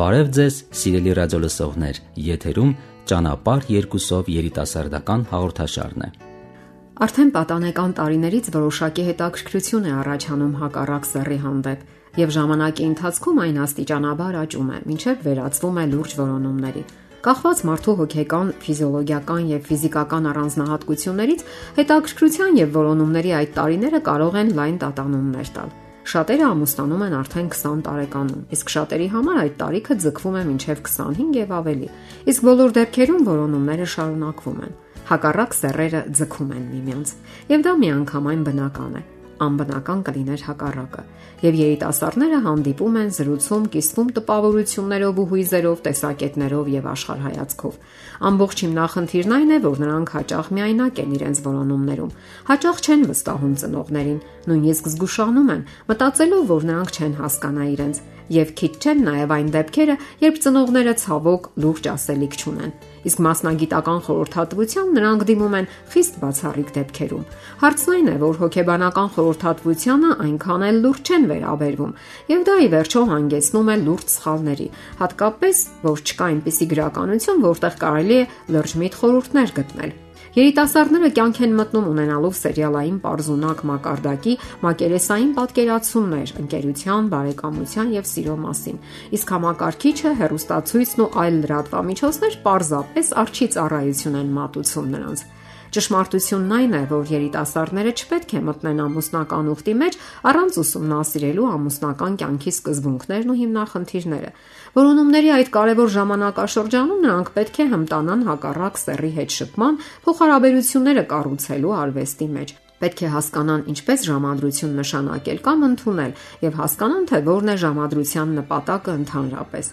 Բարև ձեզ, սիրելի ռադիոլսողներ, եթերում ճանապարհ երկուսով երիտասարդական հաղորդաշարն է։ Արդեն պատանեկան տարիներից որոշակի հետաքրքրություն է առաջանում հակառակ սեռի հանդեպ, եւ ժամանակի ընթացքում այն աստիճանաբար աճում է, ինչեւ վերածվում է լուրջ որոնումների։ Կախված մարդու հոգեկան, ֆիզիոլոգիական եւ ֆիզիկական առանձնահատկություններից հետաքրքրության եւ որոնումների այդ տարիները կարող են լայն տատանումներ տալ։ Շատերը ամուսնանում են արդեն 20 տարեկանում, իսկ շատերի համար այդ տարիքը ձգվում է մինչև 25 եւ ավելի։ Իսկ բոլոր դեպքերում որոնումները շարունակվում են։ Հակառակ սեռերը ձգում են միմյանց, եւ դա միանգամայն բնական է անբնական կլիներ հակառակը։ Եվ երիտասարդները հանդիպում են զրուցում, կիսվում տպավորություններով ու հույզերով, տեսակետներով եւ աշխարհայացքով։ Ամբողջ հիմնախնդիրն այն է, որ նրանք հաճախ միայնակ են իրենց որոնումներում։ Հաճախ չեն վստահում ծնողներին, նույնիսկ զգուշանում են, մտածելով, որ նրանք չեն հասկանա իրենց եւ քիչ չեն նաեւ այն դեպքերը, երբ ծնողները ցավոք լուրջ ասելիք չունեն։ Իսկ մասնագիտական խորհրդատվության նրանք դիմում են խիստ բացառիկ դեպքերում։ Հարցն այն է, որ հոգեբանական խորհրդատվությանը այնքան էլ լուրջ չեն վերաբերվում, եւ դա ի վերջո հանգեցնում է լուրջ սխալների, հատկապես որ չկա այնպիսի գրականություն, որտեղ կարելի է լրջմիտ խորհուրդներ գտնել։ Երիտասարդները կյանք են մտնում ունենալով սերիալային པարզունակ մակարդակի մակերեսային պատկերացումներ ընկերության, բարեկամության եւ սիրո մասին։ Իսկ համակարգիչը, հերոստացույցն ու այլ լրատվամիջոցներ պարզապես արչի ծառայություն են մատուցում նրանց։ Ճշմարտությունն այն է, որ երիտասարդները չպետք է մտնեն ամուսնական ուխտի մեջ առանց ուսումնասիրելու ամուսնական կյանքի սկզբունքներն ու հիմնախնդիրները։ Որոնումների այդ կարևոր ժամանակաշրջանում նրանք պետք է հմտանան հակառակ սեռի հետ շփման, փոխհարաբերությունները կառուցելու արվեստի մեջ։ Պետք է հասկանան ինչպես ժամադրություն նշանակել կամ ընդունել եւ հասկանան թե որն է ժամադրության նպատակը ընդհանրապես։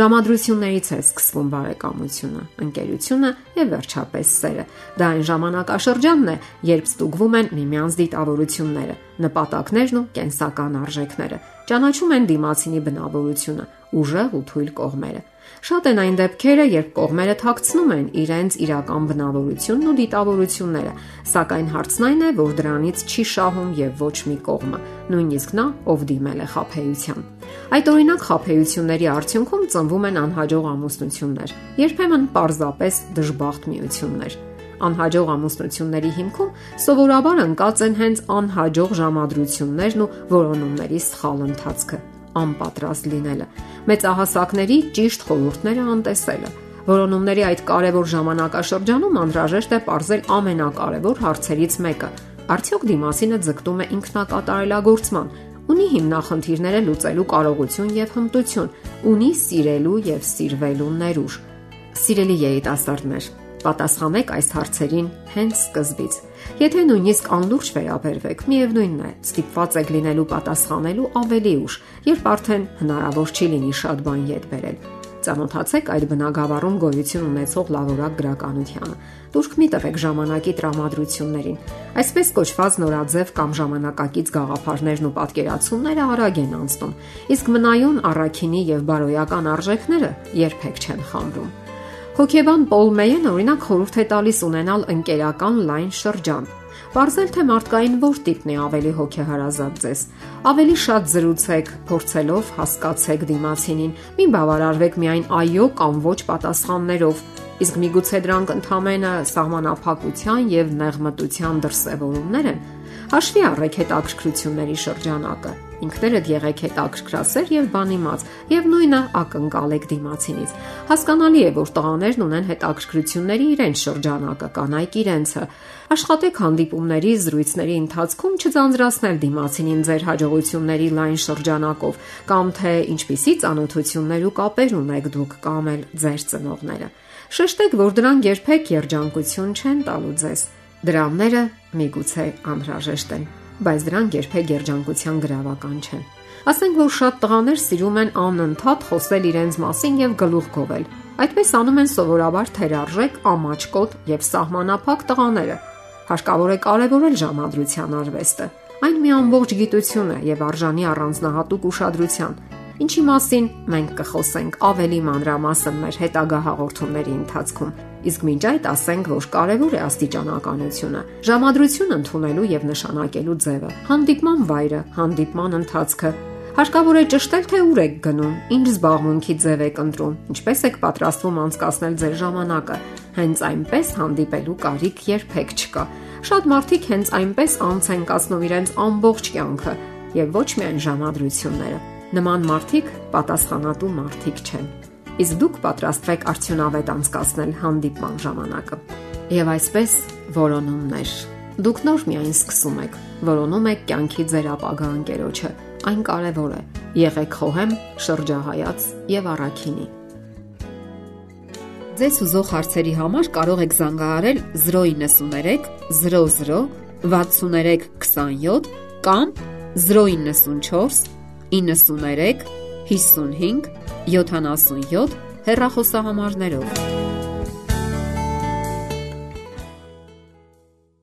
Ժամադրություններից է սկսվում բարեկամությունը, ընկերությունը եւ վերջապես սերը։ Դա այն ժամանակաշրջանն է, երբ ստուգվում են միմյանց դիտավորությունները, նպատակներն ու կենսական արժեքները։ Ճանաչում են դիմացինի բնավորությունը, ուժեղ ու թույլ կողմերը։ Շատ են այն դեպքերը, երբ կողմերը թաքցնում են իրենց իրական բնավորությունն ու դիտավորությունները, սակայն հարցն այն է, որ դրանից չի շահում եւ ոչ մի կողմը, նույնիսկ նա, ով դիմել է խափեության։ Այդ օրինակ խափեությունների արդյունքում ծնվում են անհաջող ամուսնություններ, երբեմն պարզապես դժբախտ միություններ անհաջող ամուսնությունների հիմքում սովորաբար ընկած են հենց անհաջող ժամադրություններն ու որոնումների սխալ ընթացքը անպատրաստ լինելը, մեծահասակների ճիշտ խորհուրդները անտեսելը։ Որոնումների այդ կարևոր ժամանակաշրջանում անհրաժեշտ է ողրել ամենակարևոր հարցերից մեկը. արդյոք դիմասինը ձգտում է ինքնակատարելագործման, ունի հիմնախնդիրները լուծելու կարողություն եւ հմտություն, ունի սիրելու եւ սիրվելու ներուժ։ Սիրելի երիտասարդներ, Պատասխանեք այս հարցերին հենց սկզբից։ Եթե նույնիսկ անլուրջ վերաբերվեք, միևնույնն է, ստիպված եք լինելու պատասխանելու ավելի ուշ, երբ արդեն հնարավոր չի լինի շատ բան յետ բերել։ Ծանոթացեք այդ բնագավառում գոյություն ունեցող լավորակ գրականությանը։ Դուրք մի տվեք ժամանակի տրամադրություններին։ Այսպես կոչված նորաձև կամ ժամանակակից գաղափարներն ու պատկերացումները արագ են անցնում, իսկ մնայուն առաքինի եւ բարոյական արժեքները երբեք չեն խամրում։ Հոկեբան Պոլ Մեյեն օրինակ խորհուրդ է տալիս ունենալ ընկերական լայն շրջան։ Պարզել թե մարդկային որ տիպն է ավելի հոգեհարազատ ձեզ։ Ավելի շատ զրուցեք, փորձելով հասկացեք դիմացինին։ Մի բավարարվեք միայն այո կամ ոչ պատասխաններով։ Իսկ միգուցե դրանք ընդհանրապես սահմանափակության եւ նեղմտության դրսևորումներ են։ Հաշվի առեք հետաքրքրությունների շրջանակը։ Ինքներդ եղեք հետաքրքրասեր եւ բանիմաց եւ նույնը ակնկալեք դիմացինից։ Հասկանալի է, որ տղաներն ունեն հետաքրքրությունների իրենց շրջանակը, կանայք իրենցը։ Աշխատեք հանդիպումների, զրույցների ընթացքում չձանձրացնել դիմացինին ձեր հաջողությունների լայն շրջանակով կամ թե ինչպիսի ծանոթություններ ու կապեր ունեք դուք կամ էլ ձեր ծնողները։ Շեշտեք, որ դրանք երբեք երջանկություն չեն տալու ձեզ Դրամները միգուցե անհրաժեշտ են, բայց դրանք երբեք երջանկության գրավական չեն։ Ասենք որ շատ տղաներ սիրում են անընդհատ խոսել իրենց մասին եւ գլուխ գովել։ Այդպես անում են սովորաբար թերարժեք, ամաչկոտ եւ սահմանափակ տղաները։ Հարկավոր է կարևորել ժամադրության արվեստը։ Այն մի ամբողջ գիտություն է եւ արժանի առանձնահատուկ ուշադրության, ինչի մասին մենք կխոսենք ավելի մանրամասն մեր հետագա հաղորդումների ընթացքում։ Իսկ մինչ այդ ասենք, որ կարևոր է աստիճանականությունը, ժամադրություն ընդունելու եւ նշանակելու ձևը, հանդիպման վայրը, հանդիպման ընթացքը, Հարկավոր է ճշտել, թե ուր եք գնում, ինչ զբաղմունքի ձև եք ընտրում, ինչպես եք պատրաստվում անցկасնել ձեր ժամանակը։ Հենց այնպես հանդիպելու կարիք երբեք չկա։ Շատ մարդիկ հենց այնպես անց են կացնում իրենց ամբողջ կյանքը եւ ոչ միայն ժամադրությունները։ Նման մարդիկ պատասխանատու մարդիկ չեն։ Իսկ դուք պատրաստվեք արդյունավետ անցկасնել հանդիպման ժամանակը։ Եվ այսպես որոնումներ։ Դուք նոր միայն սկսում եք, որոնում եք կյանքի ձեր ապագա ընկերոջը այն կարևոր է։ Եղեք խոհեմ, շրջահայաց եւ առաքինի։ Ձեզ ուզող հարցերի համար կարող եք զանգահարել 093 00 63 27 կամ 094 93 55 77 հեռախոսահամարներով։